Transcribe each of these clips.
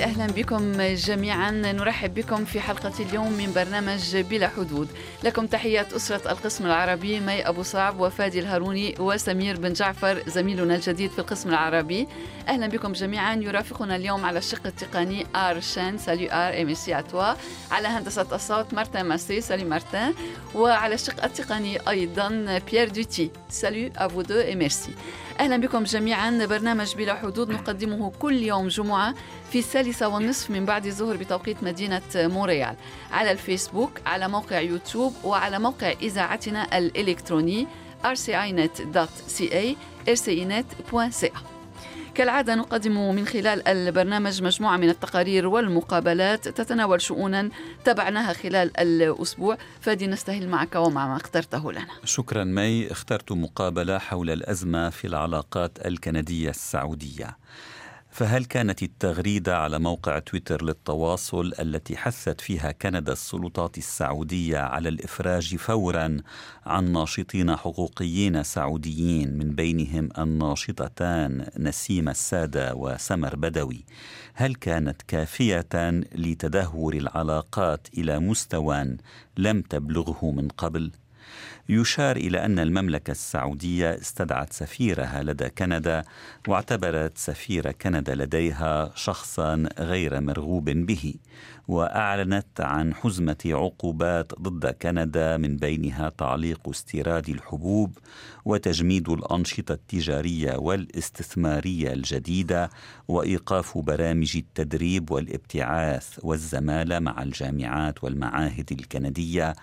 أهلا بكم جميعا. نرحب بكم في حلقة اليوم من برنامج بلا حدود. لكم تحيات أسرة القسم العربي مي أبو صعب وفادي الهاروني وسمير بن جعفر زميلنا الجديد في القسم العربي. أهلا بكم جميعا. يرافقنا اليوم على الشق التقني ار شان سالي ار ام سي اتوا على هندسة الصوت مارتن ماسي. سالي مارتن. وعلى الشق التقني أيضا بيير دوتي سالي افو دو ميرسي أهلا بكم جميعا. برنامج بلا حدود نقدمه كل يوم جمعة في الثالثة والنصف من بعد الظهر بتوقيت مدينة مونريال على الفيسبوك على موقع يوتيوب وعلى موقع إذاعتنا الإلكتروني rcinet.ca rcinet.ca كالعادة نقدم من خلال البرنامج مجموعة من التقارير والمقابلات تتناول شؤونا تبعناها خلال الأسبوع. فادي نستهل معك ومع ما اخترته لنا. شكرا مي. اخترت مقابلة حول الأزمة في العلاقات الكندية السعودية. فهل كانت التغريدة على موقع تويتر للتواصل التي حثت فيها كندا السلطات السعودية على الإفراج فورا عن ناشطين حقوقيين سعوديين من بينهم الناشطتان نسيم السادة وسمر بدوي هل كانت كافية لتدهور العلاقات إلى مستوى لم تبلغه من قبل؟ يشار إلى أن المملكة السعودية استدعت سفيرها لدى كندا واعتبرت سفير كندا لديها شخصا غير مرغوب به. وأعلنت عن حزمة عقوبات ضد كندا من بينها تعليق استيراد الحبوب وتجميد الأنشطة التجارية والاستثمارية الجديدة وإيقاف برامج التدريب والابتعاث والزمالة مع الجامعات والمعاهد الكندية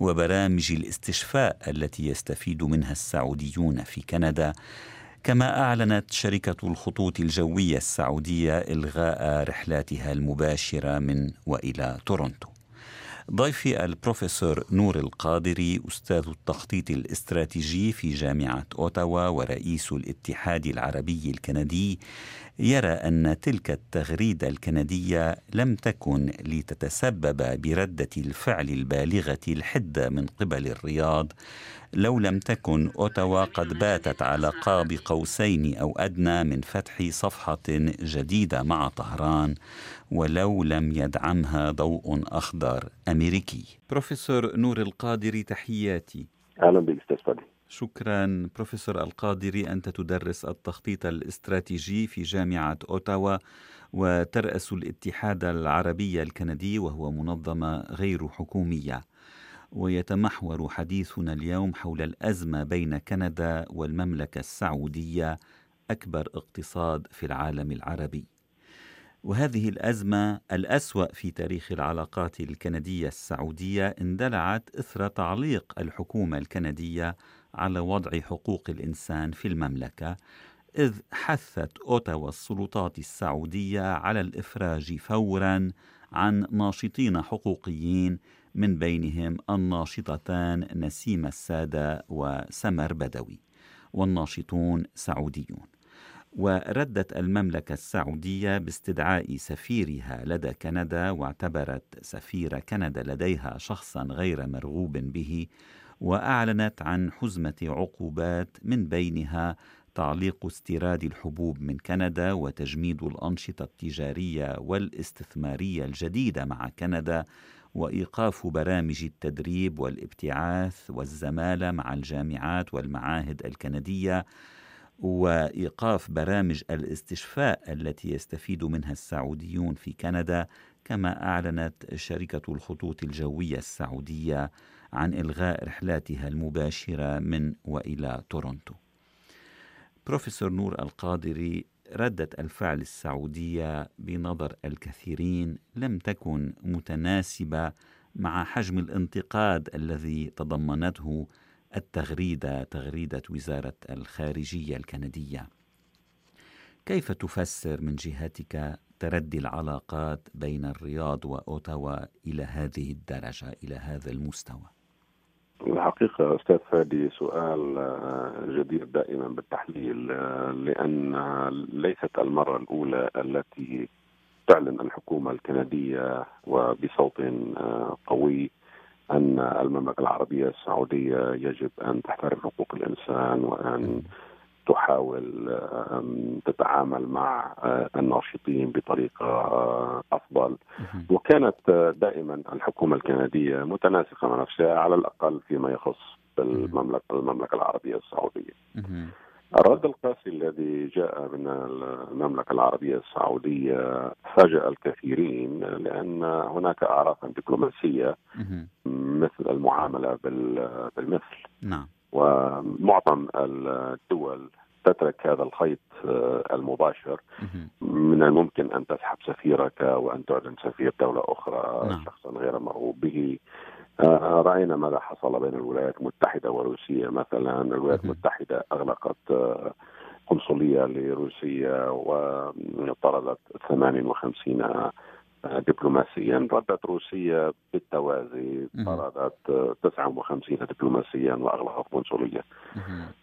وبرامج الاستشفاء التي يستفيد منها السعوديون في كندا. كما أعلنت شركة الخطوط الجوية السعودية إلغاء رحلاتها المباشرة من وإلى تورونتو. ضيفي البروفيسور نور القادري أستاذ التخطيط الاستراتيجي في جامعة أوتاوا ورئيس الاتحاد العربي الكندي يرى أن تلك التغريدة الكندية لم تكن لتتسبب بردة الفعل البالغة الحدة من قبل الرياض لو لم تكن أوتاوا قد باتت على قاب قوسين أو أدنى من فتح صفحة جديدة مع طهران ولو لم يدعمها ضوء أخضر أمريكي. بروفيسور نور القادري تحياتي. أهلا بك أستاذ شكرا بروفيسور القادري أنت تدرس التخطيط الاستراتيجي في جامعة أوتاوا وترأس الاتحاد العربي الكندي وهو منظمة غير حكومية ويتمحور حديثنا اليوم حول الأزمة بين كندا والمملكة السعودية أكبر اقتصاد في العالم العربي. وهذه الأزمة الأسوأ في تاريخ العلاقات الكندية السعودية اندلعت إثر تعليق الحكومة الكندية على وضع حقوق الإنسان في المملكة إذ حثت أوتاوا السلطات السعودية على الإفراج فورا عن ناشطين حقوقيين من بينهم الناشطتان نسيم السادة وسمر بدوي والناشطون سعوديون. وردت المملكة السعودية باستدعاء سفيرها لدى كندا واعتبرت سفير كندا لديها شخصا غير مرغوب به وأعلنت عن حزمة عقوبات من بينها تعليق استيراد الحبوب من كندا وتجميد الأنشطة التجارية والاستثمارية الجديدة مع كندا وإيقاف برامج التدريب والابتعاث والزمالة مع الجامعات والمعاهد الكندية وإيقاف برامج الاستشفاء التي يستفيد منها السعوديون في كندا كما أعلنت شركة الخطوط الجوية السعودية عن إلغاء رحلاتها المباشرة من وإلى تورونتو. بروفيسور نور القادري ردة الفعل السعودية بنظر الكثيرين لم تكن متناسبة مع حجم الانتقاد الذي تضمنته التغريدة تغريدة وزارة الخارجية الكندية. كيف تفسر من جهتك تردي العلاقات بين الرياض وأوتاوا إلى هذه الدرجة إلى هذا المستوى؟ الحقيقة أستاذ فادي سؤال آه، جدير دائما بالتحليل آه، لأن ليست المرة الأولى التي تعلن الحكومة الكندية وبصوت آه، قوي أن المملكة العربية السعودية يجب أن تحترم حقوق الإنسان وأن تحاول تتعامل مع الناشطين بطريقة أفضل. وكانت دائما الحكومة الكندية متناسقة مع نفسها على الأقل فيما يخص المملكة المملكة العربية السعودية. الرد القاسي الذي جاء من المملكة العربية السعودية فاجأ الكثيرين لأن هناك أعراف دبلوماسية مثل المعاملة بالمثل. نعم. ومعظم الدول تترك هذا الخيط المباشر. من الممكن أن تسحب سفيرك وأن تعلن سفير دولة أخرى نعم. شخصا غير مرغوب به. آه، رأينا ماذا حصل بين الولايات المتحدة وروسيا. مثلا الولايات المتحدة أغلقت آه، قنصلية لروسيا وطردت 58 دبلوماسيا ردت روسيا بالتوازي طردت 59 دبلوماسيا وأغلقت قنصليه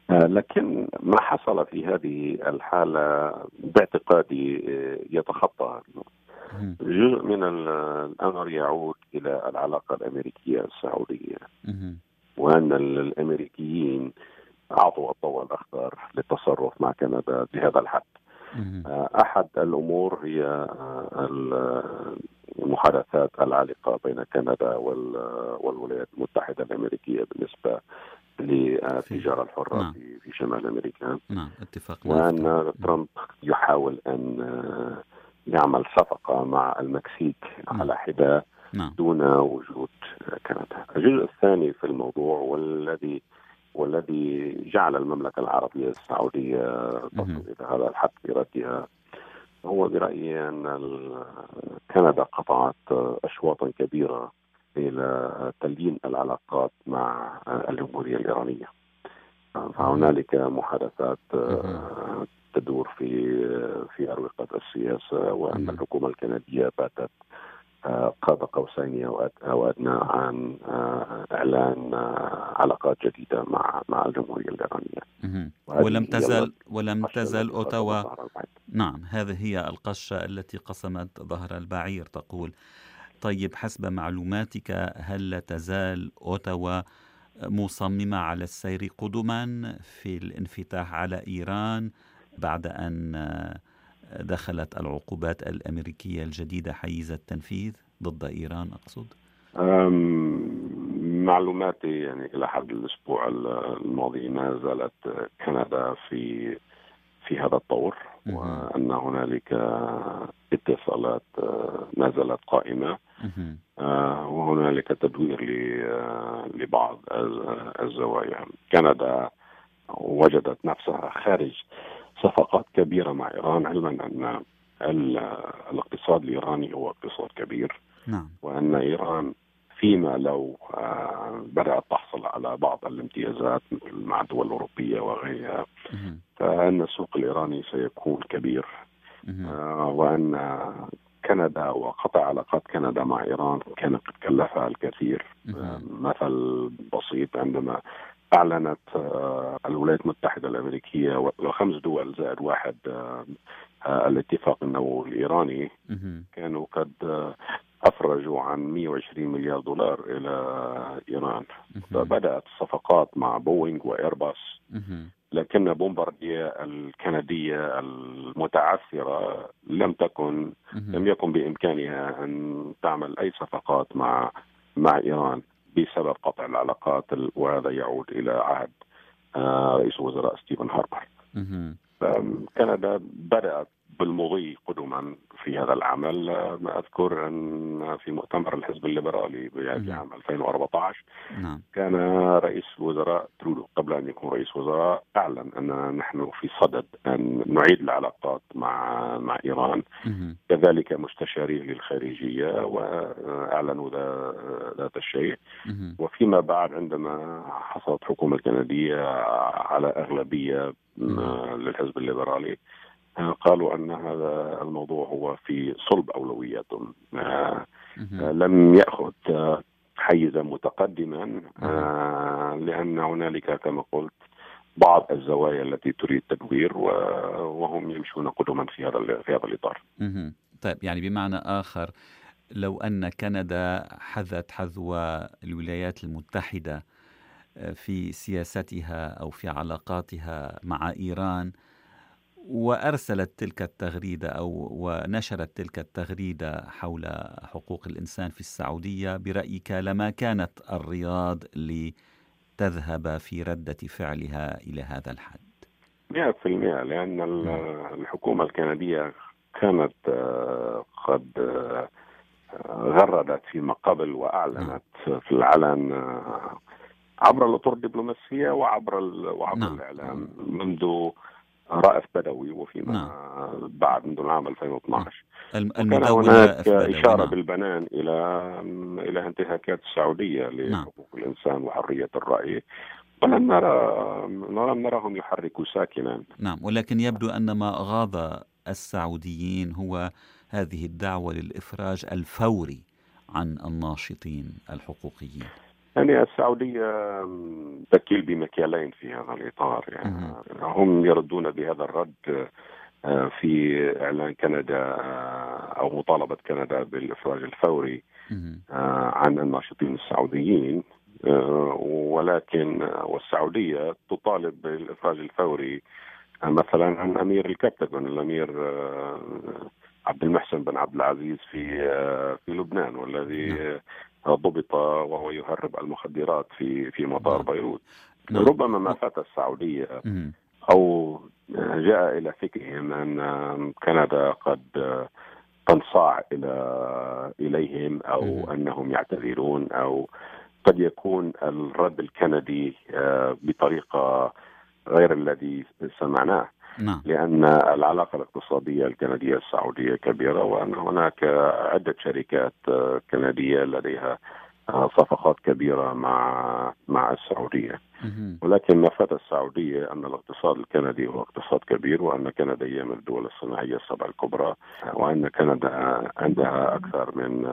آه، لكن ما حصل في هذه الحالة باعتقادي يتخطى. جزء من الأمر يعود إلى العلاقة الأمريكية السعودية. وأن الأمريكيين أعطوا الضوء الأخضر للتصرف مع كندا بهذا الحد. أحد الأمور هي المحادثات العالقة بين كندا والولايات المتحدة الأمريكية بالنسبة للتجارة الحرة نعم. في شمال أمريكا نعم اتفاق وأن ترامب يحاول أن يعمل صفقة مع المكسيك نعم. على حدة نعم. دون وجود كندا الجزء الثاني في الموضوع والذي والذي جعل المملكة العربية السعودية تصل إلى هذا الحد في ردها هو برأيي أن كندا قطعت أشواطا كبيرة إلى تليين العلاقات مع الجمهورية الإيرانية. فهنالك محادثات تدور في في أروقة السياسة وأن الحكومة الكندية باتت قاب قوسين أو أدنى عن آه، إعلان آه، علاقات جديدة مع مع الجمهورية الإيرانية. ولم تزل ولم تزل اوتاوا نعم هذه هي القشة التي قسمت ظهر البعير تقول. طيب حسب معلوماتك هل لا تزال أوتاوا مصممة على السير قدما في الانفتاح على إيران بعد أن دخلت العقوبات الأمريكية الجديدة حيز التنفيذ ضد إيران أقصد؟ معلوماتي يعني إلى حد الأسبوع الماضي ما زالت كندا في في هذا الطور وأن هنالك اتصالات ما زالت قائمة. آه، وهنالك تدوير لبعض الزوايا. كندا وجدت نفسها خارج صفقات كبيرة مع إيران علما أن الاقتصاد الإيراني هو اقتصاد كبير. نعم. وأن إيران فيما لو آه، بدأت تحصل على بعض الامتيازات مثل مع الدول الأوروبية وغيرها فأن السوق الإيراني سيكون كبير. آه، وأن كندا وقطع علاقات كندا مع إيران كان قد كلفها الكثير آه، مثل بسيط عندما أعلنت آه، الولايات المتحدة الأمريكية وخمس دول زائد واحد آه، آه، الاتفاق النووي الإيراني. كانوا قد أفرجوا عن 120 مليار دولار إلى إيران. فبدات الصفقات مع بوينغ وإيرباص. لكن بومباردية الكندية المتعثرة لم تكن لم يكن بإمكانها أن تعمل أي صفقات مع مع إيران. بسبب قطع العلاقات وهذا يعود إلى عهد آه، رئيس الوزراء ستيفن هاربر. كندا بدأت بالمضي قدما في هذا العمل. أذكر أن في مؤتمر الحزب الليبرالي في عام 2014 نعم. كان رئيس الوزراء ترودو قبل أن يكون رئيس وزراء أعلن أن نحن في صدد أن نعيد العلاقات مع مع إيران. كذلك مستشاريه للخارجية وأعلنوا ذات الشيء. وفيما بعد عندما حصلت الحكومة الكنديه على أغلبية للحزب الليبرالي قالوا أن هذا الموضوع هو في صلب اولوياتهم آه، لم يأخذ حيزا متقدما آه، لأن هنالك كما قلت بعض الزوايا التي تريد تدوير وهم يمشون قدما في هذا في هذا الإطار. طيب يعني بمعنى آخر لو أن كندا حذت حذو الولايات المتحدة في سياستها أو في علاقاتها مع إيران وأرسلت تلك التغريدة أو ونشرت تلك التغريدة حول حقوق الإنسان في السعودية برأيك لما كانت الرياض لتذهب في ردة فعلها إلى هذا الحد 100% لأن الحكومة الكندية كانت آه، قد آه، غردت فيما قبل وأعلنت نعم. في العلن آه، عبر الأطر الدبلوماسية وعبر وعبر نعم. الاعلام منذ رأف بدوي وفيما نعم. بعد منذ العام 2012 كان هناك إشارة نعم. بالبنان إلى إلى انتهاكات السعودية لحقوق نعم. الإنسان وحرية الرأي ولم نرى ولم نراهم يحركوا ساكنا نعم ولكن يبدو أن ما غاض السعوديين هو هذه الدعوة للإفراج الفوري عن الناشطين الحقوقيين يعني السعودية تكيل بمكيالين في هذا الإطار يعني. هم يردون بهذا الرد آه، في إعلان كندا آه، أو مطالبة كندا بالإفراج الفوري آه، عن الناشطين السعوديين ولكن والسعودية تطالب بالإفراج الفوري مثلا عن أمير الكابتن الأمير عبد المحسن بن عبد العزيز في في لبنان والذي نعم. ضبط وهو يهرب المخدرات في في مطار نعم. بيروت نعم. ربما ما فات السعودية أو جاء إلى فكرهم أن كندا قد تنصاع إلى إليهم أو أنهم يعتذرون أو قد يكون الرد الكندي آه، بطريقة غير الذي سمعناه نعم. لأن العلاقة الاقتصادية الكندية السعودية كبيرة وأن هناك عدة شركات كندية لديها صفقات كبيرة مع مع السعودية ولكن ما فات السعودية أن الاقتصاد الكندي هو اقتصاد كبير وأن كندا هي من الدول الصناعية السبع الكبرى وأن كندا عندها أكثر من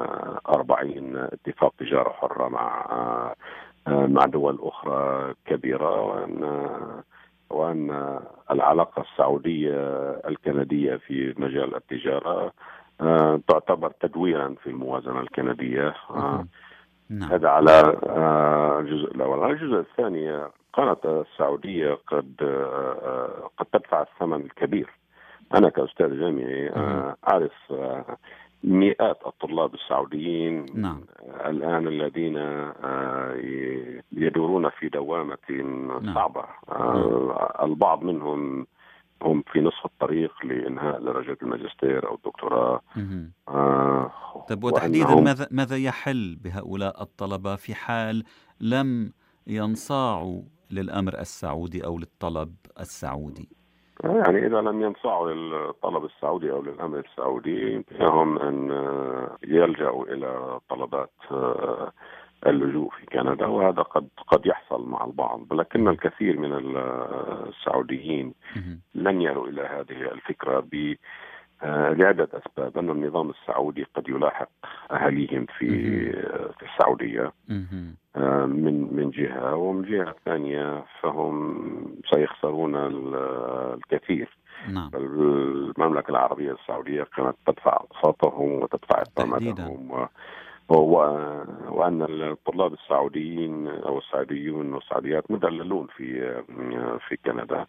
40 اتفاق تجارة حرة مع مع دول أخرى كبيرة وأن وأن العلاقة السعودية الكندية في مجال التجارة آه، تعتبر تدويرا في الموازنة الكندية آه، نعم. هذا على آه، الجزء الأول، على الجزء الثاني كانت السعودية قد قد تدفع الثمن الكبير. أنا كأستاذ جامعي أعرف مئات الطلاب السعوديين نعم. الآن الذين آه، يدورون في دوامة نعم. صعبة. آه، البعض منهم هم في نصف الطريق لإنهاء درجة الماجستير أو الدكتوراه. آه طيب وتحديدا ماذا ماذا يحل بهؤلاء الطلبة في حال لم ينصاعوا للأمر السعودي أو للطلب السعودي؟ يعني إذا لم ينصاعوا للطلب السعودي أو للامر السعودي يمكنهم أن يلجأوا إلى طلبات آه، اللجوء في كندا وهذا قد قد يحصل مع البعض. لكن الكثير من السعوديين لن يروا إلى هذه الفكرة ب آه، لعدة أسباب أن النظام السعودي قد يلاحق أهاليهم في في السعودية. آه، من من جهة ومن جهة ثانية فهم سيخسرون الكثير. نعم. المملكة العربية السعودية كانت تدفع أقساطهم وتدفع إقامتهم وأن الطلاب السعوديين أو السعوديون والسعوديات مدللون في في كندا.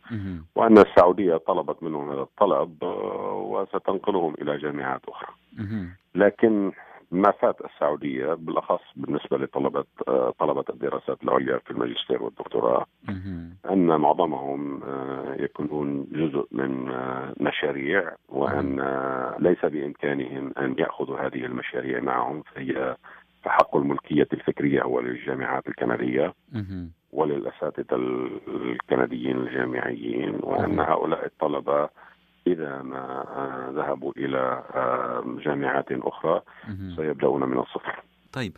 وأن السعودية طلبت منهم هذا الطلب وستنقلهم إلى جامعات أخرى. لكن ما فات السعودية بالأخص بالنسبة لطلبة طلبة الدراسات العليا في الماجستير والدكتوراه أن معظمهم آه، يكونون جزء من آه، مشاريع وأن آه، ليس بإمكانهم أن يأخذوا هذه المشاريع معهم فهي حق الملكية الفكرية هو للجامعات الكندية. وللأساتذة الكنديين الجامعيين وأن هؤلاء الطلبة إذا ما ذهبوا إلى جامعات أخرى سيبدأون من الصفر. طيب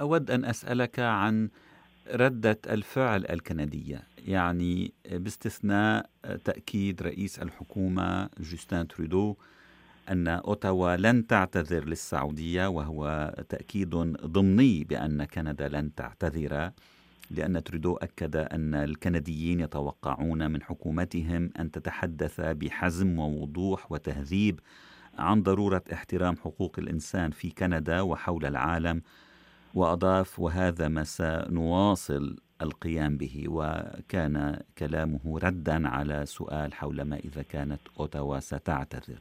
أود أن أسألك عن ردة الفعل الكندية يعني باستثناء تأكيد رئيس الحكومة جوستان ترودو أن أوتاوا لن تعتذر للسعودية وهو تأكيد ضمني بأن كندا لن تعتذر. لأن تريدو أكد أن الكنديين يتوقعون من حكومتهم أن تتحدث بحزم ووضوح وتهذيب عن ضرورة احترام حقوق الإنسان في كندا وحول العالم وأضاف وهذا ما سنواصل القيام به. وكان كلامه ردا على سؤال حول ما إذا كانت أوتاوا ستعتذر.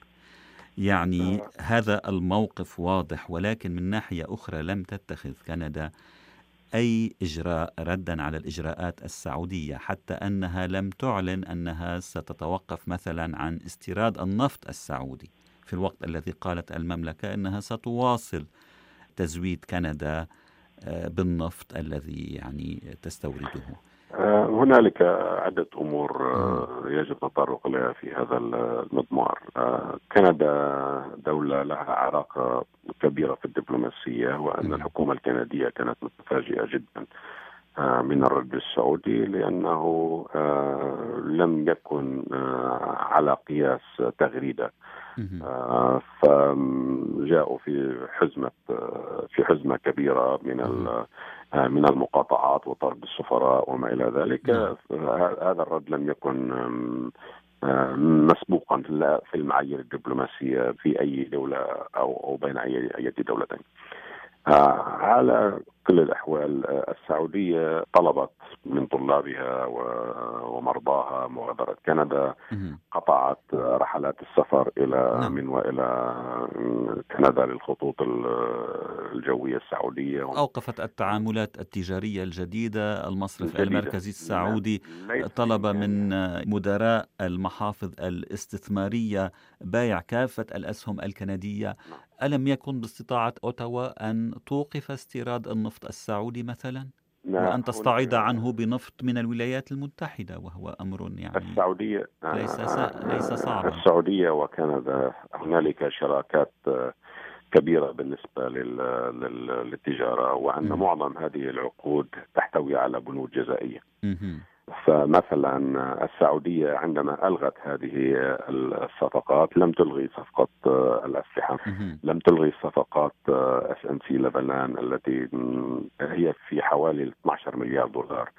يعني هذا الموقف واضح ولكن من ناحية أخرى لم تتخذ كندا أي إجراء ردا على الإجراءات السعودية حتى أنها لم تعلن أنها ستتوقف مثلا عن استيراد النفط السعودي. في الوقت الذي قالت المملكة أنها ستواصل تزويد كندا آه، بالنفط الذي يعني تستورده. هنالك عدة أمور آه، يجب التطرق إليها في هذا المضمار. كندا دولة لها علاقة كبيرة في الدبلوماسية وأن الحكومة الكندية كانت متفاجئة جدا. من الرد السعودي لأنه لم يكن على قياس تغريدة آه، فجاءوا في حزمة آه، في حزمة كبيرة من آه، من المقاطعات وطرد السفراء وما إلى ذلك نعم. هذا الرد لم يكن مسبوقا في المعايير الدبلوماسية في أي دولة أو أو بين أي دولتين. على كل الأحوال السعودية طلبت من طلابها ومرضاها مغادرة كندا قطعت رحلات السفر إلى نعم. من وإلى كندا للخطوط الجوية السعودية أوقفت التعاملات التجارية الجديدة المصرف الجديدة. المركزي السعودي نعم. طلب من مدراء المحافظ الاستثمارية بايع كافة الأسهم الكندية نعم. ألم يكن باستطاعة أوتاوا أن توقف استيراد النفط السعودي مثلا؟ وأن تستعيض عنه بنفط من الولايات المتحدة وهو أمر يعني السعودية ليس ليس صعبا. السعودية وكندا هنالك شراكات كبيرة بالنسبة للتجارة وأن معظم هذه العقود تحتوي على بنود جزائية. فمثلا السعودية عندما ألغت هذه الصفقات لم تلغي صفقة الأسلحة. لم تلغي صفقات SNC-Lavalin التي هي في حوالي 12 مليار دولار.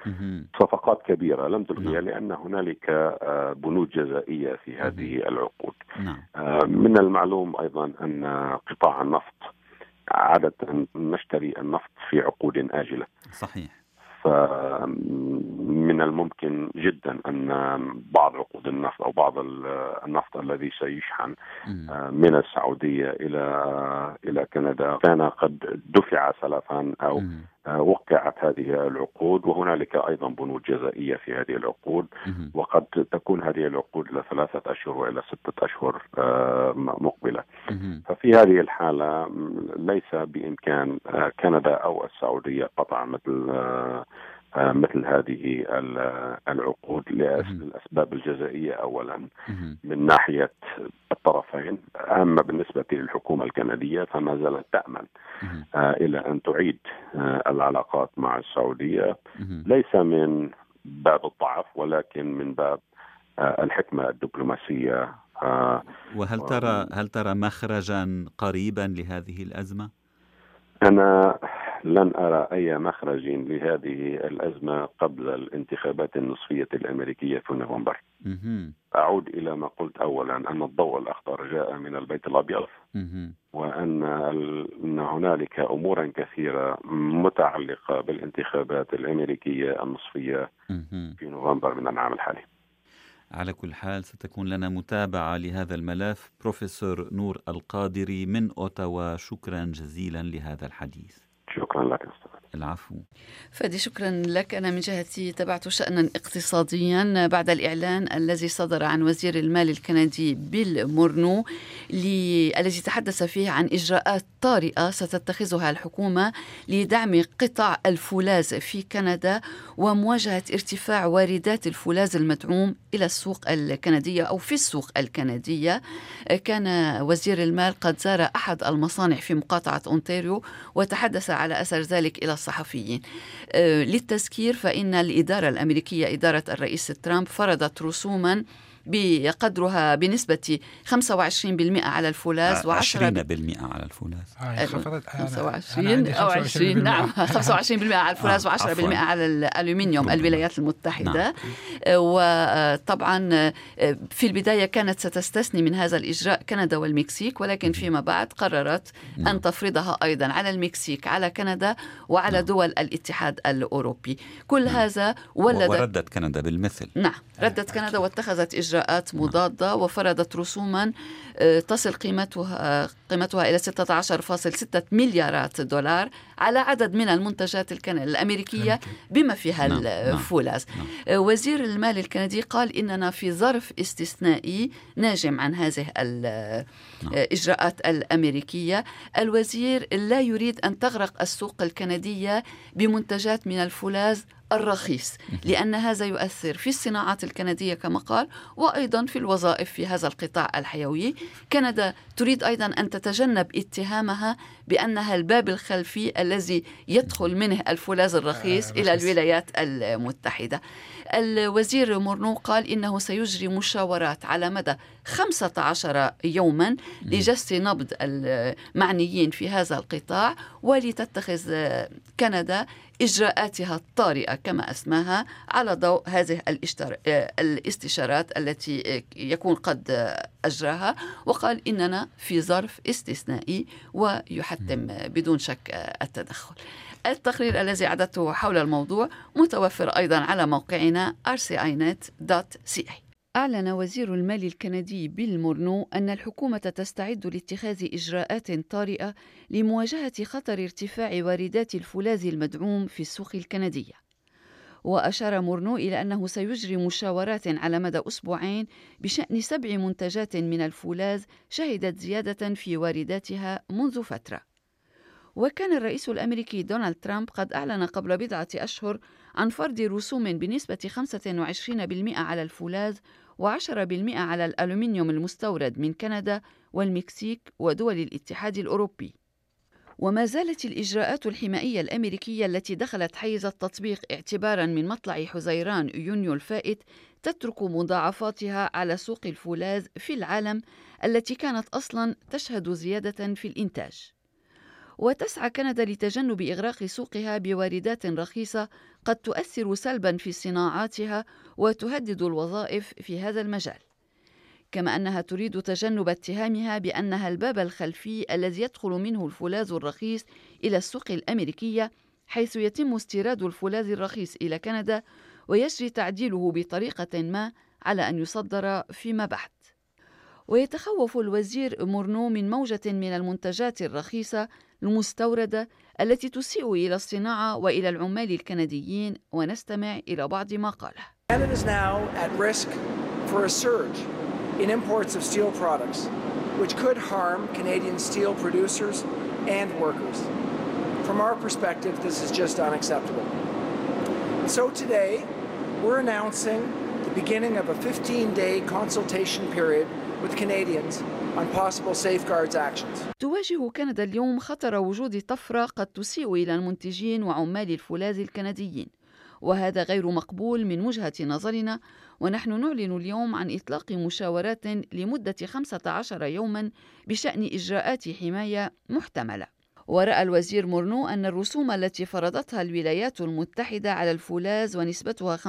صفقات كبيرة لم تلغيها نعم. لأن هنالك بنود جزائية في هذه العقود. نعم. من المعلوم أيضا أن قطاع النفط عادة نشتري النفط في عقود آجلة. صحيح. فمن الممكن جدا أن بعض عقود النفط أو بعض النفط الذي سيشحن آه، من السعودية إلى إلى كندا. كان قد دفع سلفا أو وقعت هذه العقود وهنالك أيضا بنود جزائية في هذه العقود. وقد تكون هذه العقود إلى ثلاثة أشهر وإلى ستة أشهر آه، مقبلة. ففي هذه الحالة ليس بإمكان آه، كندا أو السعودية قطع مثل مثل هذه العقود للأسباب الجزائية اولا. من ناحية الطرفين اما بالنسبة للحكومة الكندية فما زالت تأمل إلى أن تعيد العلاقات مع السعودية. ليس من باب الضعف ولكن من باب الحكمة الدبلوماسية وهل ترى هل ترى مخرجا قريبا لهذه الأزمة؟ أنا لن أرى أي مخرج لهذه الأزمة قبل الانتخابات النصفية الأمريكية في نوفمبر. أعود إلى ما قلت أولا أن الضوء الأخضر جاء من البيت الأبيض. وأن أن هنالك أمورا كثيرة متعلقة بالانتخابات الأمريكية النصفية في نوفمبر من العام الحالي. على كل حال ستكون لنا متابعة لهذا الملف. بروفيسور نور القادري من أوتاوا شكرا جزيلا لهذا الحديث. شكرا لك أستاذ العفو. فادي شكرا لك. أنا من جهتي تابعت شأنا اقتصاديا بعد الإعلان الذي صدر عن وزير المال الكندي بيل مورنو الذي تحدث فيه عن إجراءات طارئة ستتخذها الحكومة لدعم قطاع الفولاذ في كندا ومواجهة ارتفاع واردات الفولاذ المدعوم إلى السوق الكندية أو في السوق الكندية. كان وزير المال قد زار أحد المصانع في مقاطعة أونتاريو وتحدث على أثر ذلك إلى الصحفيين. آه، للتذكير فإن الإدارة الأمريكية إدارة الرئيس ترامب فرضت رسوما بقدرها بنسبة 25% على الفولاذ و10% على الفولاذ. آه 25 أو 20 نعم. 25% على الفولاذ آه و10% على الألومنيوم الولايات المتحدة. نعم. وطبعا في البداية كانت ستستثني من هذا الإجراء كندا والمكسيك ولكن فيما بعد قررت نعم. أن تفرضها أيضا على المكسيك على كندا وعلى نعم. دول الاتحاد الأوروبي. كل نعم. هذا ولد وردت كندا بالمثل. نعم. ردت كندا واتخذت إجراءات نعم. مضادة وفرضت رسوما آه، تصل قيمتها قيمتها إلى 16.6 مليارات دولار على عدد من المنتجات الأمريكية بما فيها نعم. الفولاذ نعم. نعم. وزير المال الكندي قال إننا في ظرف استثنائي ناجم عن هذه الإجراءات نعم. الأمريكية. الوزير لا يريد أن تغرق السوق الكندية بمنتجات من الفولاذ الرخيص لأن هذا يؤثر في الصناعات الكندية كما قال وأيضا في الوظائف في هذا القطاع الحيوي. كندا تريد أيضا أن تتجنب اتهامها بأنها الباب الخلفي الذي يدخل منه الفولاذ الرخيص آه إلى الولايات المتحدة. الوزير مورنو قال إنه سيجري مشاورات على مدى 15 يوما لجس نبض المعنيين في هذا القطاع ولتتخذ كندا إجراءاتها الطارئة كما أسماها على ضوء هذه الاستشارات التي يكون قد أجراها. وقال إننا في ظرف استثنائي ويحتم بدون شك التدخل. التقرير الذي أعددته حول الموضوع متوفر أيضا على موقعنا rcinet.ca أعلن وزير المال الكندي بيل مورنو أن الحكومة تستعد لاتخاذ إجراءات طارئة لمواجهة خطر ارتفاع واردات الفولاذ المدعوم في السوق الكندية. وأشار مورنو إلى أنه سيجري مشاورات على مدى أسبوعين بشأن سبع منتجات من الفولاذ شهدت زيادة في وارداتها منذ فترة. وكان الرئيس الأمريكي دونالد ترامب قد أعلن قبل بضعة أشهر عن فرض رسوم بنسبة 25% على الفولاذ و10% على الألومنيوم المستورد من كندا والمكسيك ودول الاتحاد الأوروبي. وما زالت الإجراءات الحمائية الأمريكية التي دخلت حيز التطبيق اعتبارا من مطلع حزيران يونيو الفائت تترك مضاعفاتها على سوق الفولاذ في العالم التي كانت أصلا تشهد زيادة في الإنتاج. وتسعى كندا لتجنب إغراق سوقها بواردات رخيصة قد تؤثر سلبا في صناعاتها وتهدد الوظائف في هذا المجال. كما أنها تريد تجنب اتهامها بأنها الباب الخلفي الذي يدخل منه الفولاذ الرخيص إلى السوق الأمريكية حيث يتم استيراد الفولاذ الرخيص إلى كندا ويجري تعديله بطريقة ما على أن يصدر فيما بعد. ويتخوف الوزير مورنو من موجة من المنتجات الرخيصة المستوردة التي تسيء إلى الصناعة وإلى العمال الكنديين ونستمع إلى بعض ما قاله. Canada is now at risk for a surge in imports of steel products, which could harm Canadian steel producers and workers. From our perspective, this is just unacceptable. So today, we're announcing the beginning of a 15-day consultation period with Canadians on possible safeguards actions. تواجه كندا اليوم خطر وجود طفرة قد تسيء إلى المنتجين وعمال الفولاذ الكنديين وهذا غير مقبول من وجهة نظرنا ونحن نعلن اليوم عن إطلاق مشاورات لمدة 15 يوما بشأن إجراءات حماية محتملة ورأى الوزير مورنو أن الرسوم التي فرضتها الولايات المتحدة على الفولاذ ونسبتها 25%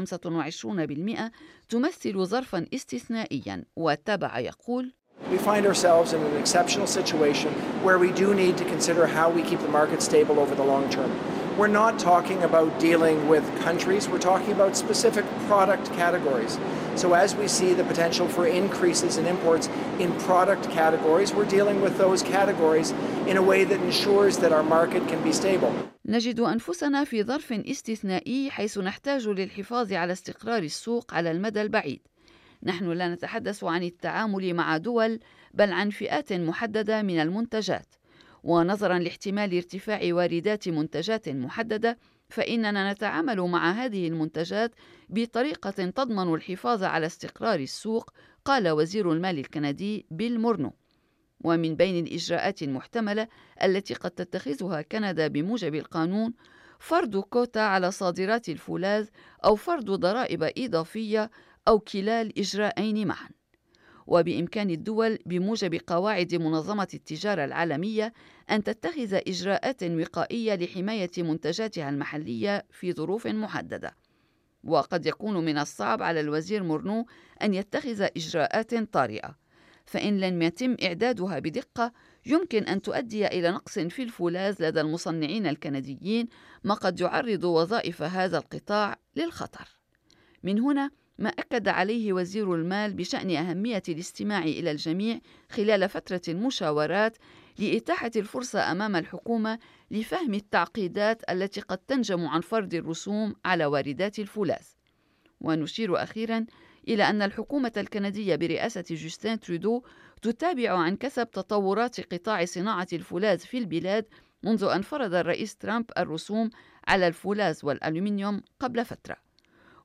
تمثل ظرفا استثنائيا وتابع يقول We find ourselves in an exceptional situation where we do need to consider how we keep the market stable over the long term. We're not talking about dealing with countries, we're talking about specific product categories. So, as we see the potential for increases in imports in product categories, we're dealing with those categories in a way that ensures that our market can be stable. نجد أنفسنا في ظرف استثنائي حيث نحتاج للحفاظ على استقرار السوق على المدى البعيد. نحن لا نتحدث عن التعامل مع دول بل عن فئات محددة من المنتجات. ونظرا لاحتمال ارتفاع واردات منتجات محددة فإننا نتعامل مع هذه المنتجات بطريقة تضمن الحفاظ على استقرار السوق قال وزير المال الكندي بيل مورنو. ومن بين الإجراءات المحتملة التي قد تتخذها كندا بموجب القانون فرض كوتا على صادرات الفولاذ أو فرض ضرائب إضافية أو كلا الإجراءين معا. وبإمكان الدول بموجب قواعد منظمة التجارة العالمية أن تتخذ إجراءات وقائية لحماية منتجاتها المحلية في ظروف محددة. وقد يكون من الصعب على الوزير مورنو أن يتخذ إجراءات طارئة. فإن لم يتم إعدادها بدقة يمكن أن تؤدي إلى نقص في الفولاذ لدى المصنعين الكنديين ما قد يعرض وظائف هذا القطاع للخطر. من هنا ما أكد عليه وزير المال بشأن أهمية الاستماع إلى الجميع خلال فترة المشاورات لإتاحة الفرصة أمام الحكومة لفهم التعقيدات التي قد تنجم عن فرض الرسوم على واردات الفولاذ. ونشير أخيرا إلى أن الحكومة الكندية برئاسة جوستين ترودو تتابع عن كثب تطورات قطاع صناعة الفولاذ في البلاد منذ أن فرض الرئيس ترامب الرسوم على الفولاذ والألومنيوم قبل فترة.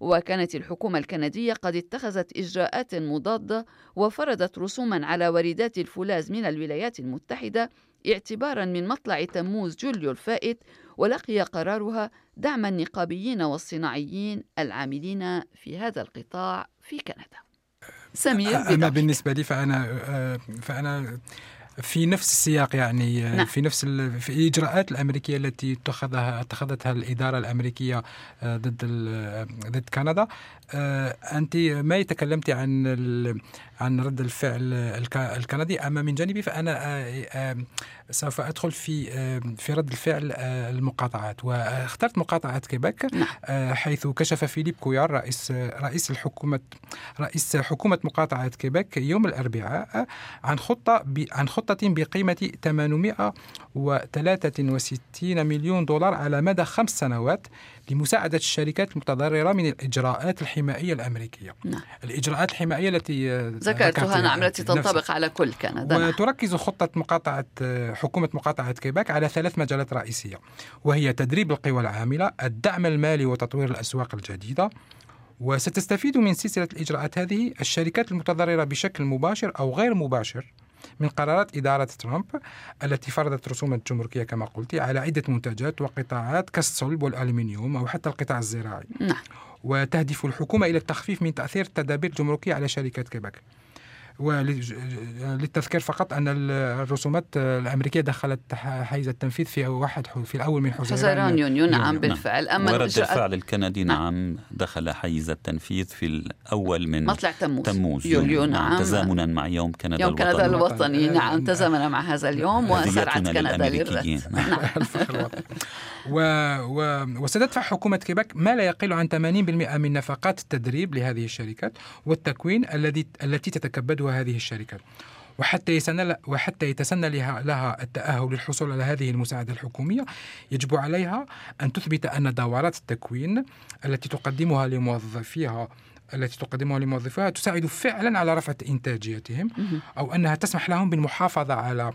وكانت الحكومة الكندية قد اتخذت إجراءات مضادة وفرضت رسوما على واردات الفولاذ من الولايات المتحدة اعتبارا من مطلع تموز جوليو الفائت ولقي قرارها دعم النقابيين والصناعيين العاملين في هذا القطاع في كندا. سمير أنا بالنسبة لي فأنا فأنا في نفس السياق يعني نعم. في نفس في الاجراءات الأمريكية التي اتخذها اتخذتها الإدارة الأمريكية آه، ضد ضد كندا آه، أنت ما تكلمت عن عن رد الفعل الكندي أما من جانبي فأنا آه، سوف أدخل في في رد الفعل المقاطعات واخترت مقاطعة كيبك نعم. حيث كشف فيليب كويار رئيس رئيس الحكومة رئيس حكومة مقاطعة كيبك يوم الأربعاء عن خطة عن خطة بقيمة 863 مليون دولار على مدى خمس سنوات لمساعدة الشركات المتضررة من الإجراءات الحمائية الأمريكية نعم. الإجراءات الحمائية التي ذكرتها نعم التي تنطبق على كل كندا. نعم. وتركز خطة مقاطعة حكومة مقاطعة كيباك على ثلاث مجالات رئيسية وهي تدريب القوى العاملة الدعم المالي وتطوير الأسواق الجديدة. وستستفيد من سلسلة الإجراءات هذه الشركات المتضررة بشكل مباشر أو غير مباشر من قرارات إدارة ترامب التي فرضت رسوما جمركية كما قلت على عدة منتجات وقطاعات كالصلب والألمنيوم أو حتى القطاع الزراعي. نعم. وتهدف الحكومة إلى التخفيف من تأثير التدابير الجمركية على شركات كيبك وللتذكير فقط أن الرسومات الأمريكية دخلت حيز التنفيذ في واحد في الأول من حزيران يونيو. نعم بالفعل. أما ورد الفعل الكندي نعم. نعم دخل حيز التنفيذ في الأول من مطلع تموز, تموز يوليو نعم, نعم. تزامنا مع يوم كندا يوم كندا الوطني. نعم تزامن مع هذا اليوم وسرعت كندا للرد. نعم. و... و... وستدفع حكومة كيبك ما لا يقل عن 80% من نفقات التدريب لهذه الشركات والتكوين الذي التي تتكبدها هذه الشركات وحتى يسنى وحتى يتسنى لها, لها التأهل للحصول على هذه المساعدة الحكومية يجب عليها أن تثبت أن دورات التكوين التي تقدمها لموظفيها التي تقدمها لموظفيها تساعد فعلا على رفع إنتاجيتهم أو أنها تسمح لهم بالمحافظة على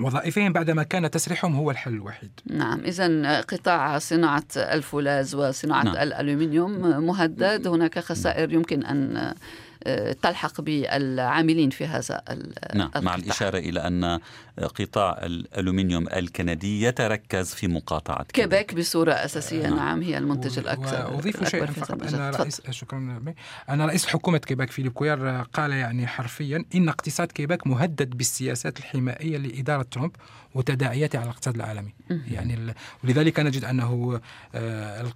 وظائفهم بعدما كان تسريحهم هو الحل الوحيد. نعم إذا قطاع صناعة الفولاذ وصناعة نعم. الألومنيوم مهدد. هناك خسائر يمكن أن تلحق بالعاملين في هذا نعم مع الإشارة إلى أن قطاع الألومنيوم الكندي يتركز في مقاطعة كيبك بصورة أساسية. نعم, نعم هي المنتج الأكثر وأضيف شيئا فقط. أن رئيس شكرا أن رئيس حكومة كيبك فيليب كويار قال يعني حرفيا إن اقتصاد كيبك مهدد بالسياسات الحمائية لإدارة ترامب وتداعياتها على الاقتصاد العالمي. يعني ولذلك نجد أنه آه،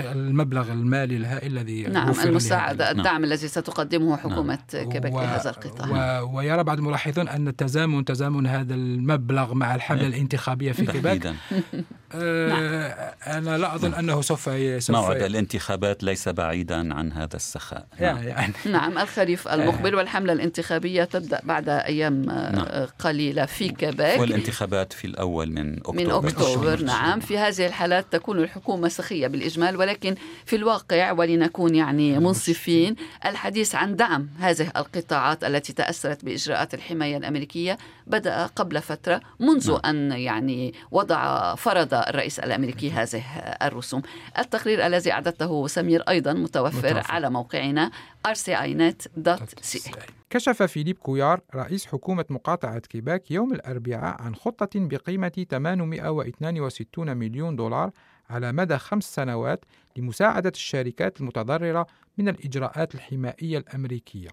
المبلغ المالي الهائل الذي نعم المساعدة الدعم نعم. الذي ستقدمه حكومة نعم. كيبك لهذا القطاع. و... ويرى بعض الملاحظون أن التزامن تزامن هذا المبلغ مع الحملة إيه. الانتخابية في كيبك آه نعم. أنا لا أظن أنه سوف, سوف موعد الانتخابات ليس بعيدا عن هذا السخاء نعم. يعني. نعم الخريف المقبل والحملة الانتخابية تبدأ بعد أيام نعم. قليلة في كيبك والانتخابات في الأول من أكتوبر من أكتوبر نعم في هذه الحالات تكون الحكومة سخية بالإجمال ولكن في الواقع ولنكون يعني منصفين الحديث عن دعم هذه القطاعات التي تأثرت بإجراءات الحماية الأمريكية بدأ قبل فترة منذ نعم. أن يعني وضع فرض الرئيس الأمريكي هذه الرسوم التقرير الذي أعددته سمير أيضا متوفر, متوفر. على موقعنا rcinet.ca كشف فيليب كويار رئيس حكومة مقاطعة كيباك يوم الأربعاء عن خطة بقيمة 862 مليون دولار على مدى خمس سنوات لمساعدة الشركات المتضررة من الإجراءات الحمائية الأمريكية.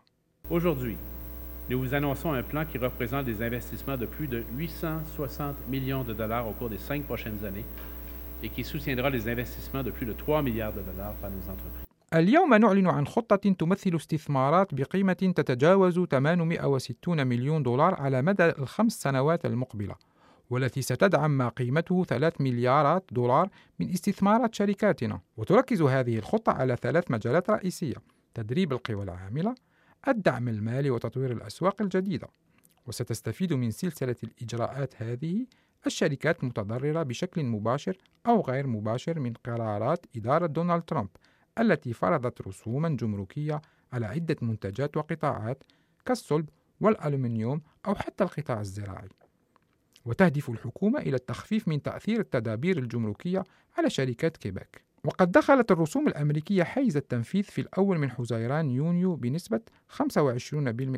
Aujourd'hui, nous vous annonçons un plan qui représente des investissements de plus de 860 millions de dollars au cours des cinq prochaines années et qui soutiendra les investissements de plus de 3 milliards de dollars par nos entreprises. اليوم نعلن عن خطة تمثل استثمارات بقيمة تتجاوز 860 مليون دولار على مدى الخمس سنوات المقبلة والتي ستدعم ما قيمته 3 مليارات دولار من استثمارات شركاتنا وتركز هذه الخطة على ثلاث مجالات رئيسية تدريب القوى العاملة الدعم المالي وتطوير الأسواق الجديدة. وستستفيد من سلسلة الإجراءات هذه الشركات المتضررة بشكل مباشر أو غير مباشر من قرارات إدارة دونالد ترامب التي فرضت رسوما جمركية على عدة منتجات وقطاعات كالصلب والألومنيوم أو حتى القطاع الزراعي. وتهدف الحكومة إلى التخفيف من تأثير التدابير الجمركية على شركات كيباك. وقد دخلت الرسوم الأمريكية حيز التنفيذ في الأول من حزيران يونيو بنسبة 25%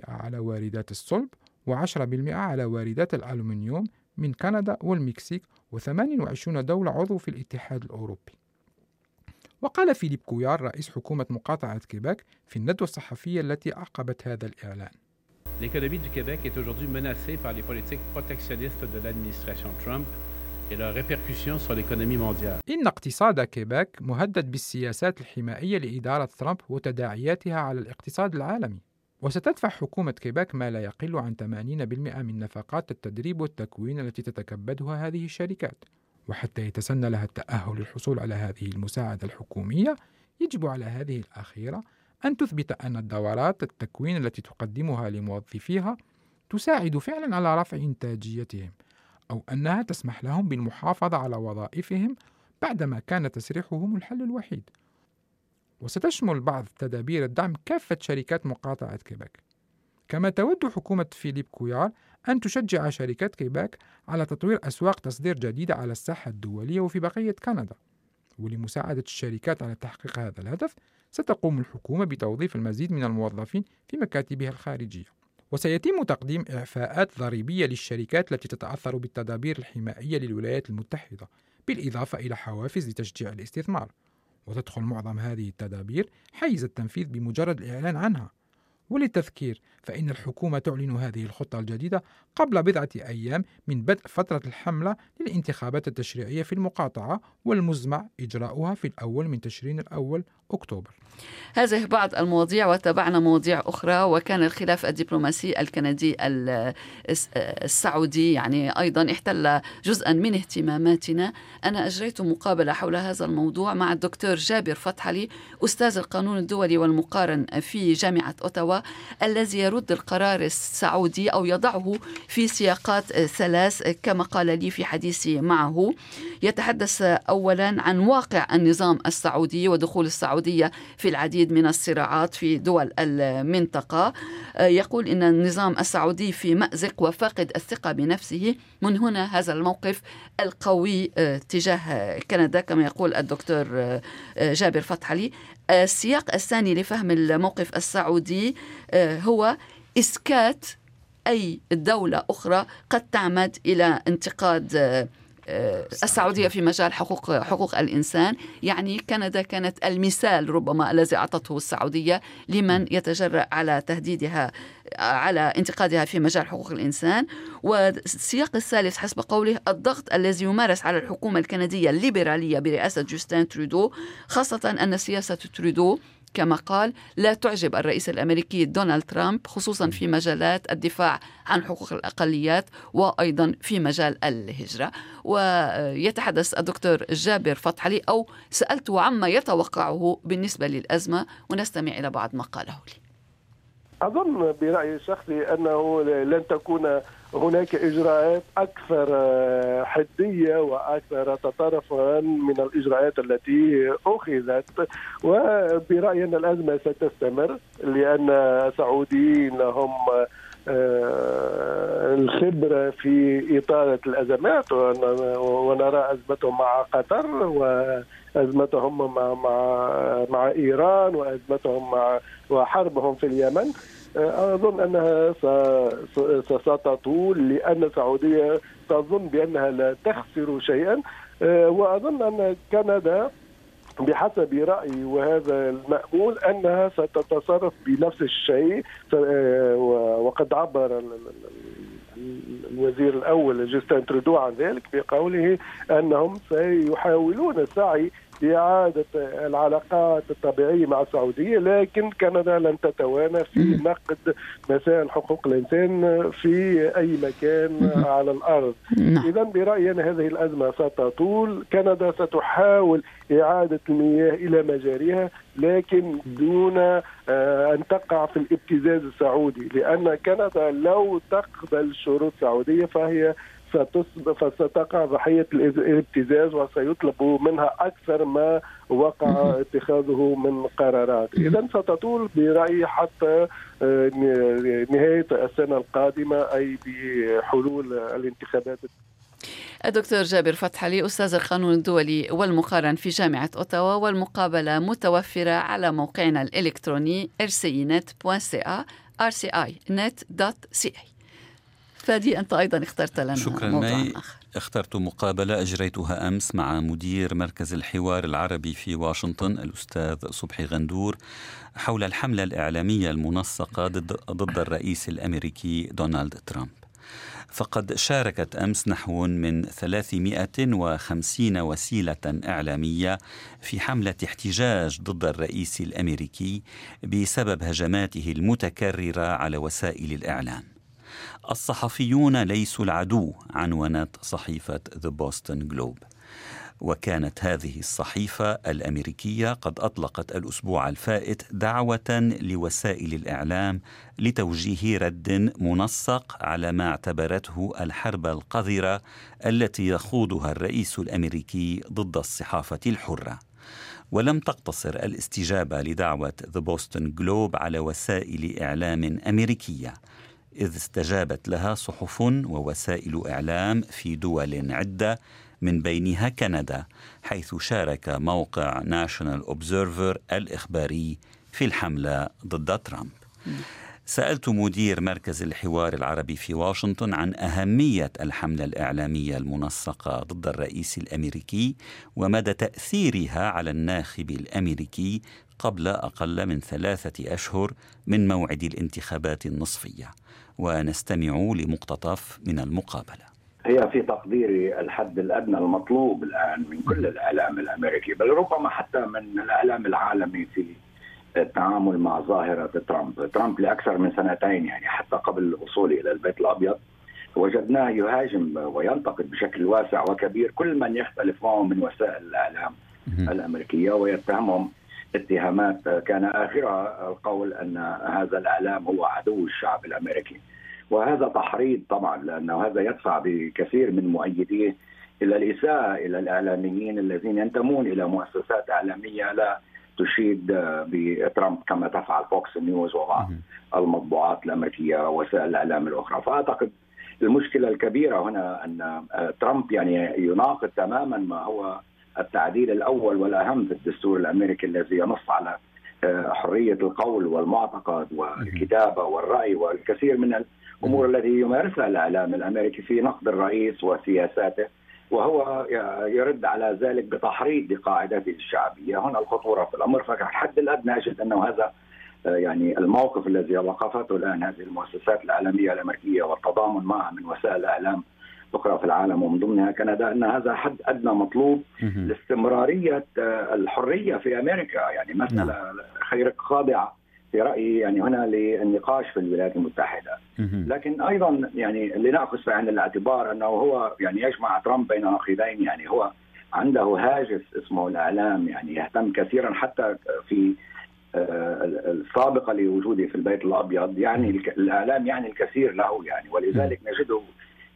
على واردات الصلب و10% على واردات الألومنيوم من كندا والمكسيك و28 دولة عضو في الاتحاد الأوروبي. وقال فيليب كويار رئيس حكومة مقاطعة كيباك في الندوة الصحفية التي أعقبت هذا الإعلان. L'économie du Québec est aujourd'hui menacée par les politiques protectionnistes de l'administration Trump إن اقتصاد كيباك مهدد بالسياسات الحمائية لإدارة ترامب وتداعياتها على الاقتصاد العالمي. وستدفع حكومة كيباك ما لا يقل عن 80% من نفقات التدريب والتكوين التي تتكبدها هذه الشركات. وحتى يتسنى لها التأهل للحصول على هذه المساعدة الحكومية يجب على هذه الأخيرة أن تثبت أن الدورات التكوين التي تقدمها لموظفيها تساعد فعلا على رفع إنتاجيتهم أو أنها تسمح لهم بالمحافظة على وظائفهم بعدما كان تسريحهم الحل الوحيد. وستشمل بعض تدابير الدعم كافة شركات مقاطعة كيباك. كما تود حكومة فيليب كويار أن تشجع شركات كيباك على تطوير أسواق تصدير جديدة على الساحة الدولية وفي بقية كندا. ولمساعدة الشركات على تحقيق هذا الهدف ستقوم الحكومة بتوظيف المزيد من الموظفين في مكاتبها الخارجية. وسيتم تقديم إعفاءات ضريبية للشركات التي تتأثر بالتدابير الحمائية للولايات المتحدة بالإضافة إلى حوافز لتشجيع الاستثمار. وتدخل معظم هذه التدابير حيز التنفيذ بمجرد الإعلان عنها. وللتذكير فإن الحكومة تعلن هذه الخطة الجديدة قبل بضعة أيام من بدء فترة الحملة للانتخابات التشريعية في المقاطعة والمزمع إجراؤها في الأول من تشرين الأول أكتوبر. هذه بعض المواضيع وتابعنا مواضيع أخرى وكان الخلاف الدبلوماسي الكندي السعودي يعني أيضا احتل جزءا من اهتماماتنا. أنا أجريت مقابلة حول هذا الموضوع مع الدكتور جابر فتحلي أستاذ القانون الدولي والمقارن في جامعة أوتاوا. الذي يرد القرار السعودي أو يضعه في سياقات ثلاث كما قال لي في حديثي معه. يتحدث أولا عن واقع النظام السعودي ودخول السعودية في العديد من الصراعات في دول المنطقة. يقول إن النظام السعودي في مأزق وفاقد الثقة بنفسه. من هنا هذا الموقف القوي تجاه كندا كما يقول الدكتور جابر فتحلي. السياق الثاني لفهم الموقف السعودي هو إسكات أي دولة أخرى قد تعمد إلى انتقاد آه، السعودية في مجال حقوق حقوق الإنسان. يعني كندا كانت المثال ربما الذي أعطته السعودية لمن يتجرأ على تهديدها على انتقادها في مجال حقوق الإنسان. والسياق الثالث حسب قوله الضغط الذي يمارس على الحكومة الكندية الليبرالية برئاسة جوستين ترودو خاصة أن سياسة ترودو كما قال لا تعجب الرئيس الأمريكي دونالد ترامب خصوصا في مجالات الدفاع عن حقوق الأقليات وأيضا في مجال الهجرة ويتحدث الدكتور جابر فتحلي أو سألته عما يتوقعه بالنسبة للأزمة ونستمع إلى بعض ما قاله لي. أظن برايي الشخصي أنه لن تكون هناك إجراءات أكثر آه، حدية وأكثر تطرفا من الإجراءات التي أخذت. وبرايي أن الأزمة ستستمر لأن السعوديين لهم آه، الخبرة في إطالة الأزمات ونرى أزمتهم مع قطر وأزمتهم مع مع مع إيران وأزمتهم مع وحربهم في اليمن. أظن أنها ستطول لأن السعودية تظن بأنها لا تخسر شيئا. وأظن أن كندا بحسب رأيي وهذا المأمول أنها ستتصرف بنفس الشيء. وقد عبر الوزير الأول جوستن ترودو عن ذلك بقوله أنهم سيحاولون السعي لإعادة العلاقات الطبيعية مع السعودية لكن كندا لن تتوانى في نقد مسائل حقوق الإنسان في أي مكان على الأرض. نعم. إذا برأيي أن هذه الأزمة ستطول. كندا ستحاول إعادة المياه إلى مجاريها لكن دون آه، أن تقع في الابتزاز السعودي لأن كندا لو تقبل شروط سعودية فهي فستقع ضحية الابتزاز وسيطلب منها أكثر ما وقع اتخاذه من قرارات. إذا ستطول برأيي حتى آه، نهاية السنة القادمة أي بحلول الانتخابات. الدكتور جابر فتح علي أستاذ القانون الدولي والمقارن في جامعة أوتاوا والمقابلة متوفرة على موقعنا الإلكتروني rcinet.ca rcinet.ca فادي أنت أيضا اخترت لنا شكرا. مي اخترت مقابلة. أجريتها أمس مع مدير مركز الحوار العربي في واشنطن الأستاذ صبحي غندور حول الحملة الإعلامية المنسقة ضد, ضد الرئيس الأمريكي دونالد ترامب. فقد شاركت أمس نحو من 350 وسيلة إعلامية في حملة احتجاج ضد الرئيس الأمريكي بسبب هجماته المتكررة على وسائل الإعلام. الصحفيون ليسوا العدو عنونت صحيفة ذا بوستن جلوب وكانت هذه الصحيفة الأمريكية قد أطلقت الأسبوع الفائت دعوة لوسائل الإعلام لتوجيه رد منسق على ما اعتبرته الحرب القذرة التي يخوضها الرئيس الأمريكي ضد الصحافة الحرة. ولم تقتصر الاستجابة لدعوة ذا بوستن جلوب على وسائل إعلام أمريكية إذ استجابت لها صحف ووسائل إعلام في دول عدة من بينها كندا حيث شارك موقع ناشونال أوبزرفر الإخباري في الحملة ضد ترامب. سألت مدير مركز الحوار العربي في واشنطن عن أهمية الحملة الإعلامية المنسقة ضد الرئيس الأمريكي ومدى تأثيرها على الناخب الأمريكي قبل أقل من ثلاثة أشهر من موعد الانتخابات النصفية. ونستمع لمقتطف من المقابلة. هي في تقديري الحد الأدنى المطلوب الآن من كل الأعلام الأمريكي بل ربما حتى من الأعلام العالمي في التعامل مع ظاهرة ترامب، ترامب لأكثر من سنتين يعني حتى قبل وصوله إلى البيت الأبيض. وجدناه يهاجم وينتقد بشكل واسع وكبير كل من يختلف معه من وسائل الإعلام الأمريكية ويتهمهم اتهامات كان آخرها القول أن هذا الإعلام هو عدو الشعب الأمريكي. وهذا تحريض طبعا لأنه هذا يدفع بكثير من مؤيديه إلى الإساءة إلى الإعلاميين الذين ينتمون إلى مؤسسات إعلامية لا تشيد بترامب كما تفعل فوكس نيوز وبعض المطبوعات الأمريكية ووسائل الإعلام الأخرى. فأعتقد المشكلة الكبيرة هنا أن ترامب يعني يناقض تماما ما هو التعديل الأول والأهم في الدستور الأمريكي الذي ينص على آه، حرية القول والمعتقد والكتابة والرأي والكثير من الأمور التي يمارسها الإعلام الأمريكي في نقد الرئيس وسياساته وهو يرد على ذلك بتحريض لقاعدته الشعبية، هنا الخطورة في الأمر فالحد الأدنى اجد أنه هذا آه، يعني الموقف الذي وقفته الآن هذه المؤسسات الاعلاميه الأمريكية والتضامن معها من وسائل الإعلام أخرى في العالم ومن ضمنها كندا إن هذا حد أدنى مطلوب لاستمرارية آه، الحرية في أمريكا. يعني مساله نعم. خيرك خاضعه في رأيي يعني هنا للنقاش في الولايات المتحدة. لكن أيضا يعني لنأخذ في عين الاعتبار إنه هو يعني يجمع ترامب بين نقيضين يعني هو عنده هاجس اسمه الإعلام. يعني يهتم كثيرا حتى في آه، السابقة لوجوده في البيت الأبيض. يعني الإعلام يعني الكثير له. يعني ولذلك نجده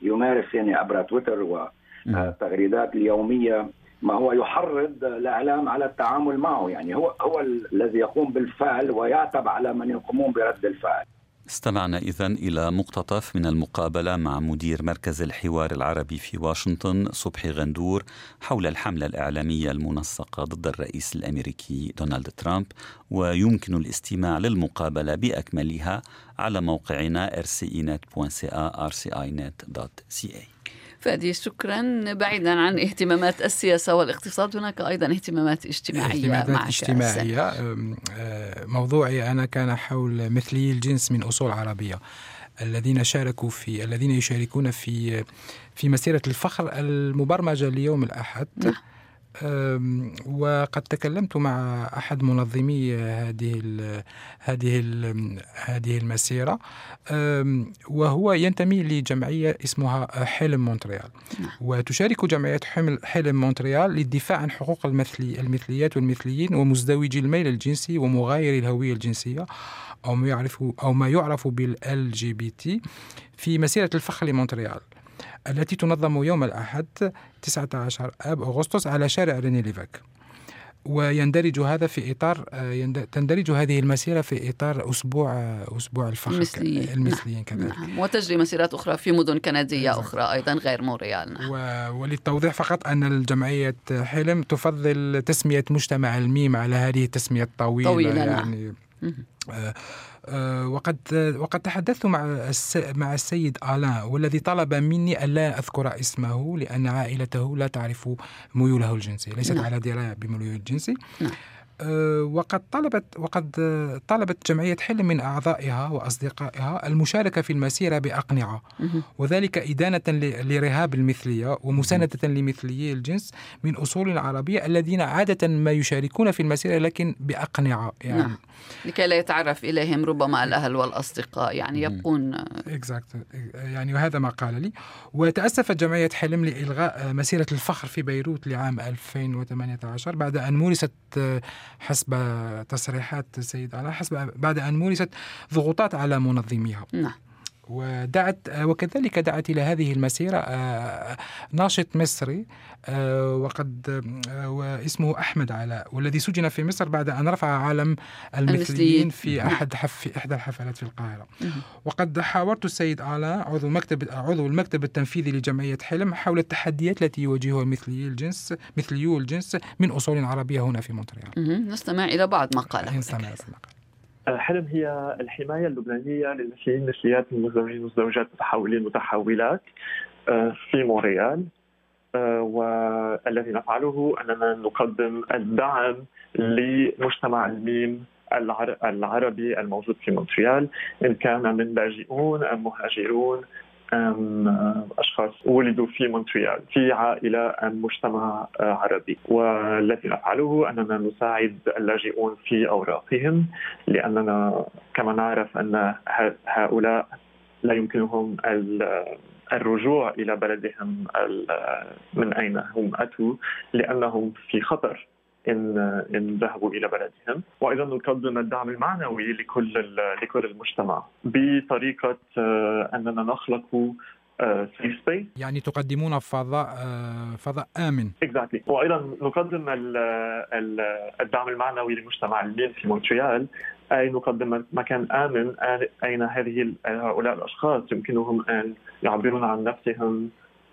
يمارس يعني عبر تويتر والتغريدات اليومية ما هو يحرض الإعلام على التعامل معه. يعني هو هو الذي يقوم بالفعل ويعتب على من يقومون برد الفعل. استمعنا إذا إلى مقتطف من المقابلة مع مدير مركز الحوار العربي في واشنطن صبحي غندور حول الحملة الإعلامية المنسقة ضد الرئيس الأمريكي دونالد ترامب ويمكن الاستماع للمقابلة بأكملها على موقعنا rcinet.ca rcinet.ca فادي شكرا. بعيدا عن اهتمامات السياسة والاقتصاد هناك أيضا اهتمامات اجتماعية اهتمامات معك اجتماعية. آه، موضوعي أنا كان حول مثلي الجنس من أصول عربية. الذين شاركوا في الذين يشاركون في في مسيرة الفخر المبرمجة ليوم الأحد. نعم. وقد تكلمت مع أحد منظمي هذه ال هذه ال هذه المسيرة وهو ينتمي لجمعية اسمها حلم مونتريال نعم. وتشارك جمعية حلم مونتريال للدفاع عن حقوق المثلي المثليات والمثليين ومزدوجي الميل الجنسي ومغايري الهوية الجنسية أو ما يعرف أو ما يعرف بال LGBT في مسيرة الفخر لمونتريال التي تنظم يوم الأحد 19 آب أغسطس على شارع ريني ليفيك ويندرج هذا في إطار تندرج هذه المسيرة في إطار أسبوع أسبوع الفخر المثليين المثليين نعم. كذلك نعم. وتجري مسيرات أخرى في مدن كندية نعم. أخرى أيضا غير مونريال نعم. و... وللتوضيح فقط أن الجمعية حلم تفضل تسمية مجتمع الميم على هذه التسمية الطويلة طويلة نعم. يعني نعم. آه، وقد وقد تحدثت مع مع السيد آلان والذي طلب مني ألا أذكر اسمه لأن عائلته لا تعرف ميوله الجنسية ليست نعم. على دراية بميوله الجنسي نعم. آه، وقد طلبت وقد طلبت جمعية حلم من أعضائها وأصدقائها المشاركة في المسيرة بأقنعة. وذلك إدانة لرهاب المثلية ومساندة لمثليي الجنس من أصول عربية الذين عادة ما يشاركون في المسيرة لكن بأقنعة يعني. نعم. لكي لا يتعرف إليهم ربما الأهل والأصدقاء يعني يبقون exactly. يعني وهذا ما قال لي. وتأسفت جمعية حلم لإلغاء مسيرة الفخر في بيروت لعام 2018 بعد أن مورست حسب تصريحات السيد على حسب بعد أن مورست ضغوطات على منظميها. نعم. ودعت وكذلك دعت إلى هذه المسيرة آه، ناشط مصري آه، وقد آه، واسمه أحمد علاء والذي سجن في مصر بعد أن رفع علم المثليين في. أحد حف في إحدى الحفلات في القاهرة. وقد حاورت السيد علاء عضو مكتب عضو المكتب التنفيذي لجمعية حلم حول التحديات التي يواجهها مثليي الجنس مثليو الجنس من أصول عربية هنا في مونتريال. نستمع إلى بعض ما قاله. نستمع إلى ما قاله. حلم هي الحماية اللبنانية للمثليين المثليات المزدوجين والمزدوجات متحولين متحولات آه، في مونريال آه، والذي نفعله أننا نقدم الدعم لمجتمع الميم العربي الموجود في مونتريال إن كان من لاجئون أم مهاجرون أم أشخاص ولدوا في مونتريال في عائلة أم مجتمع آه، عربي. والذي نفعله أننا نساعد اللاجئون في أوراقهم لأننا كما نعرف أن هؤلاء لا يمكنهم الرجوع إلى بلدهم من أين هم أتوا لأنهم في خطر. إن إن ذهبوا إلى بلدهم. وأيضا نقدم الدعم المعنوي لكل لكل المجتمع بطريقة آه، أننا نخلق safe space يعني تقدمون فضاء uh, فضاء آمن. exactly. وأيضا نقدم ال ال الدعم المعنوي لمجتمع في مونتريال. أي نقدم مكان آمن أين هذه هؤلاء الأشخاص يمكنهم أن يعبرون عن نفسهم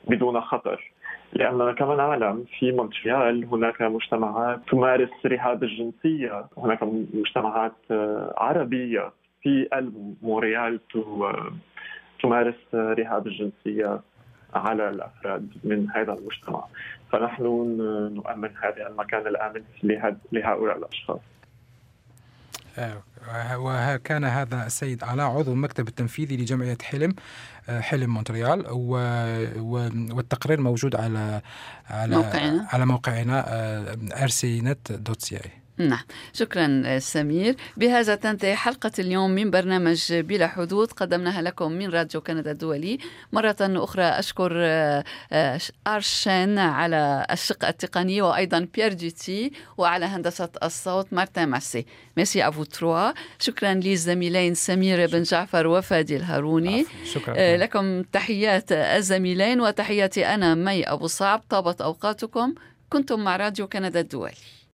بدون خطر. لأننا كما نعلم في مونتريال هناك مجتمعات تمارس رهاب الجنسية هناك مجتمعات آه، عربية في مونريال آه، تمارس رهاب الجنسية على الأفراد من هذا المجتمع. فنحن نؤمن هذا المكان الآمن لهؤلاء الأشخاص. آه، وكان هذا السيد علاء عضو المكتب التنفيذي لجمعية حلم آه، حلم مونتريال والتقرير موجود على على موقعنا. على موقعنا dot ca نعم. شكرا سمير. بهذا تنتهي حلقة اليوم من برنامج بلا حدود. قدمناها لكم من راديو كندا الدولي. مرة أخرى أشكر آه، أرشين على الشق التقني وأيضا بيير جيتي وعلى هندسة الصوت مارتن ماسي. merci à vous trois شكرا للزميلين سمير بن جعفر وفادي الهاروني. شكرا. آه، لكم تحيات الزميلين وتحياتي أنا مي أبو صعب. طابت أوقاتكم. كنتم مع راديو كندا الدولي.